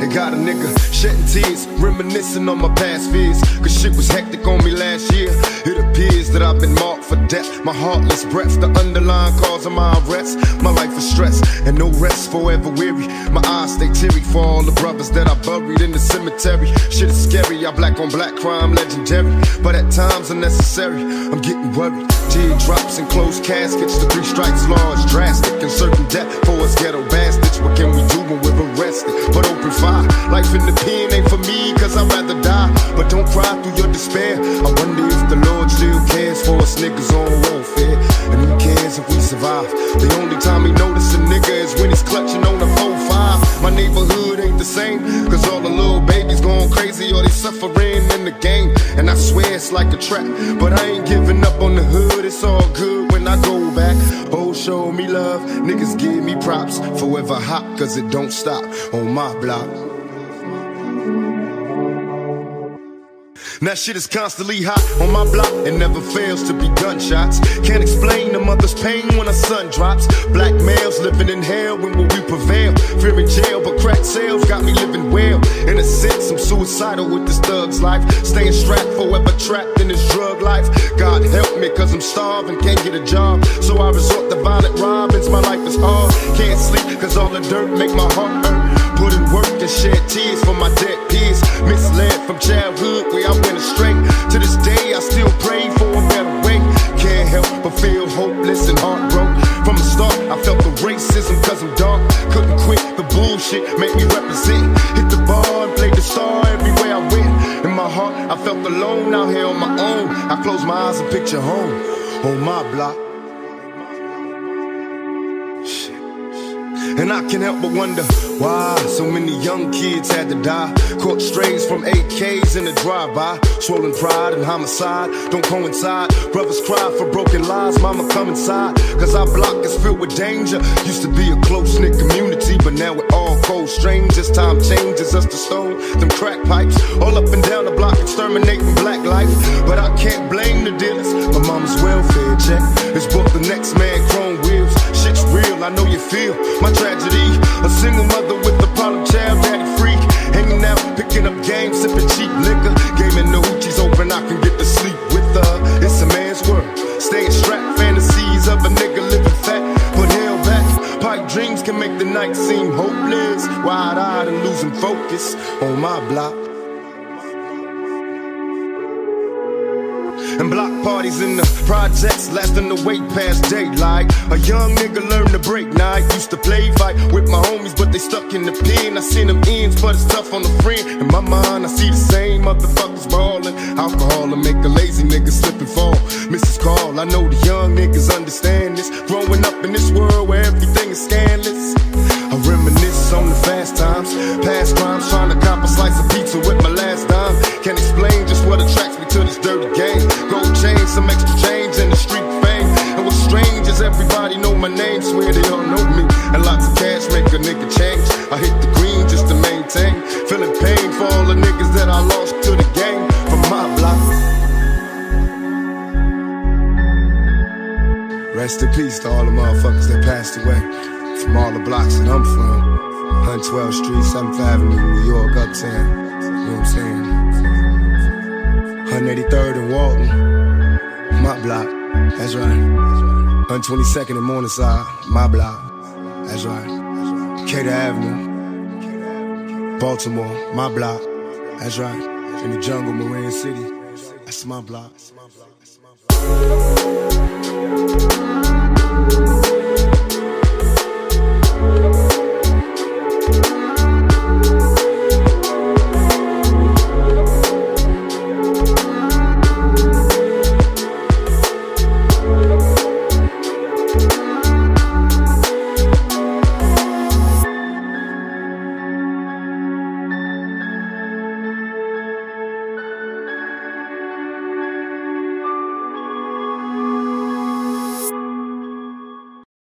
It got a nigga shedding tears, reminiscing on my past fears. Cause shit was hectic on me last year. It appears that I've been marked for death. My heartless breath, the underlying cause of my arrest. My life is stress and no rest, forever weary. My eyes stay teary for all the brothers that I buried in the cemetery. Shit is scary, I black on black crime, legendary. But at times unnecessary, I'm getting worried. Teardrops and closed caskets, the three strikes law is drastic. And certain death niggas on welfare. And who cares if we survive? The only time he notice a nigga is when he's clutching on a 4-5. My neighborhood ain't the same, cause all the little babies going crazy or they suffering in the game. And I swear it's like a trap, but I ain't giving up on the hood, it's all good when I go back. Oh, show me love, niggas give me props. Forever hot, cause it don't stop on my block. Now shit is constantly hot on my block and never fails to be gunshots. Can't explain the mother's pain when a son drops. Black males living in hell when will we prevail? Fear in jail, but crack sales got me living well. In a sense, I'm suicidal with this thug's life. Staying strapped, forever trapped in this drug life. God help me, cause I'm starving, can't get a job. So I resort to violent robins, my life is hard. Can't sleep, cause all the dirt make my heart hurt. Put in work and shed tears for my dead peers. Misled from childhood where I went astray. To this day, I still pray for a better way. Can't help but feel hopeless and heartbroken. From the start, I felt the racism cause I'm dark. Couldn't quit the bullshit, make me represent. Hit the bar and play the star everywhere I went. In my heart, I felt alone out here on my own. I close my eyes and picture home on my block. And I can't help but wonder why so many young kids had to die. Caught strays from AKs in the drive-by. Swollen pride and homicide don't coincide. Brothers cry for broken lives, mama come inside. Cause our block is filled with danger. Used to be a close-knit community, but now we're all cold strangers. Time changes us to stone them crack pipes. All up and down the block exterminating black life. But I can't blame the dealers. My mama's welfare check is bought the next man I know you feel my tragedy. A single mother with a problem child, daddy freak. Hanging out, picking up games, sipping cheap liquor. Gaming the hoochies open, I can get to sleep with her. It's a man's world. Staying strapped, fantasies of a nigga living fat, but held back. Pipe dreams can make the night seem hopeless. Wide eyed and losing focus on my block. And block parties in the projects lasting the wait past daylight. A young nigga learned to break night. Used to play fight with my homies, but they stuck in the pen. I seen them ends, but it's tough on the friend. In my mind, I see the same motherfuckers ballin'. Alcohol and make a lazy nigga slip and fall. Mrs. Call, I know the young niggas understand this. Growing up in this world where everything is scandalous. Rest in peace to all the motherfuckers that passed away from all the blocks that I'm from. 112th Street, 7th Avenue, New York, Uptown. You know what I'm saying? 183rd and Walton, my block. That's right. 122nd and Morningside, my block. That's right. Cater Avenue, Baltimore, my block. That's right. In the jungle, Marin City. That's my block.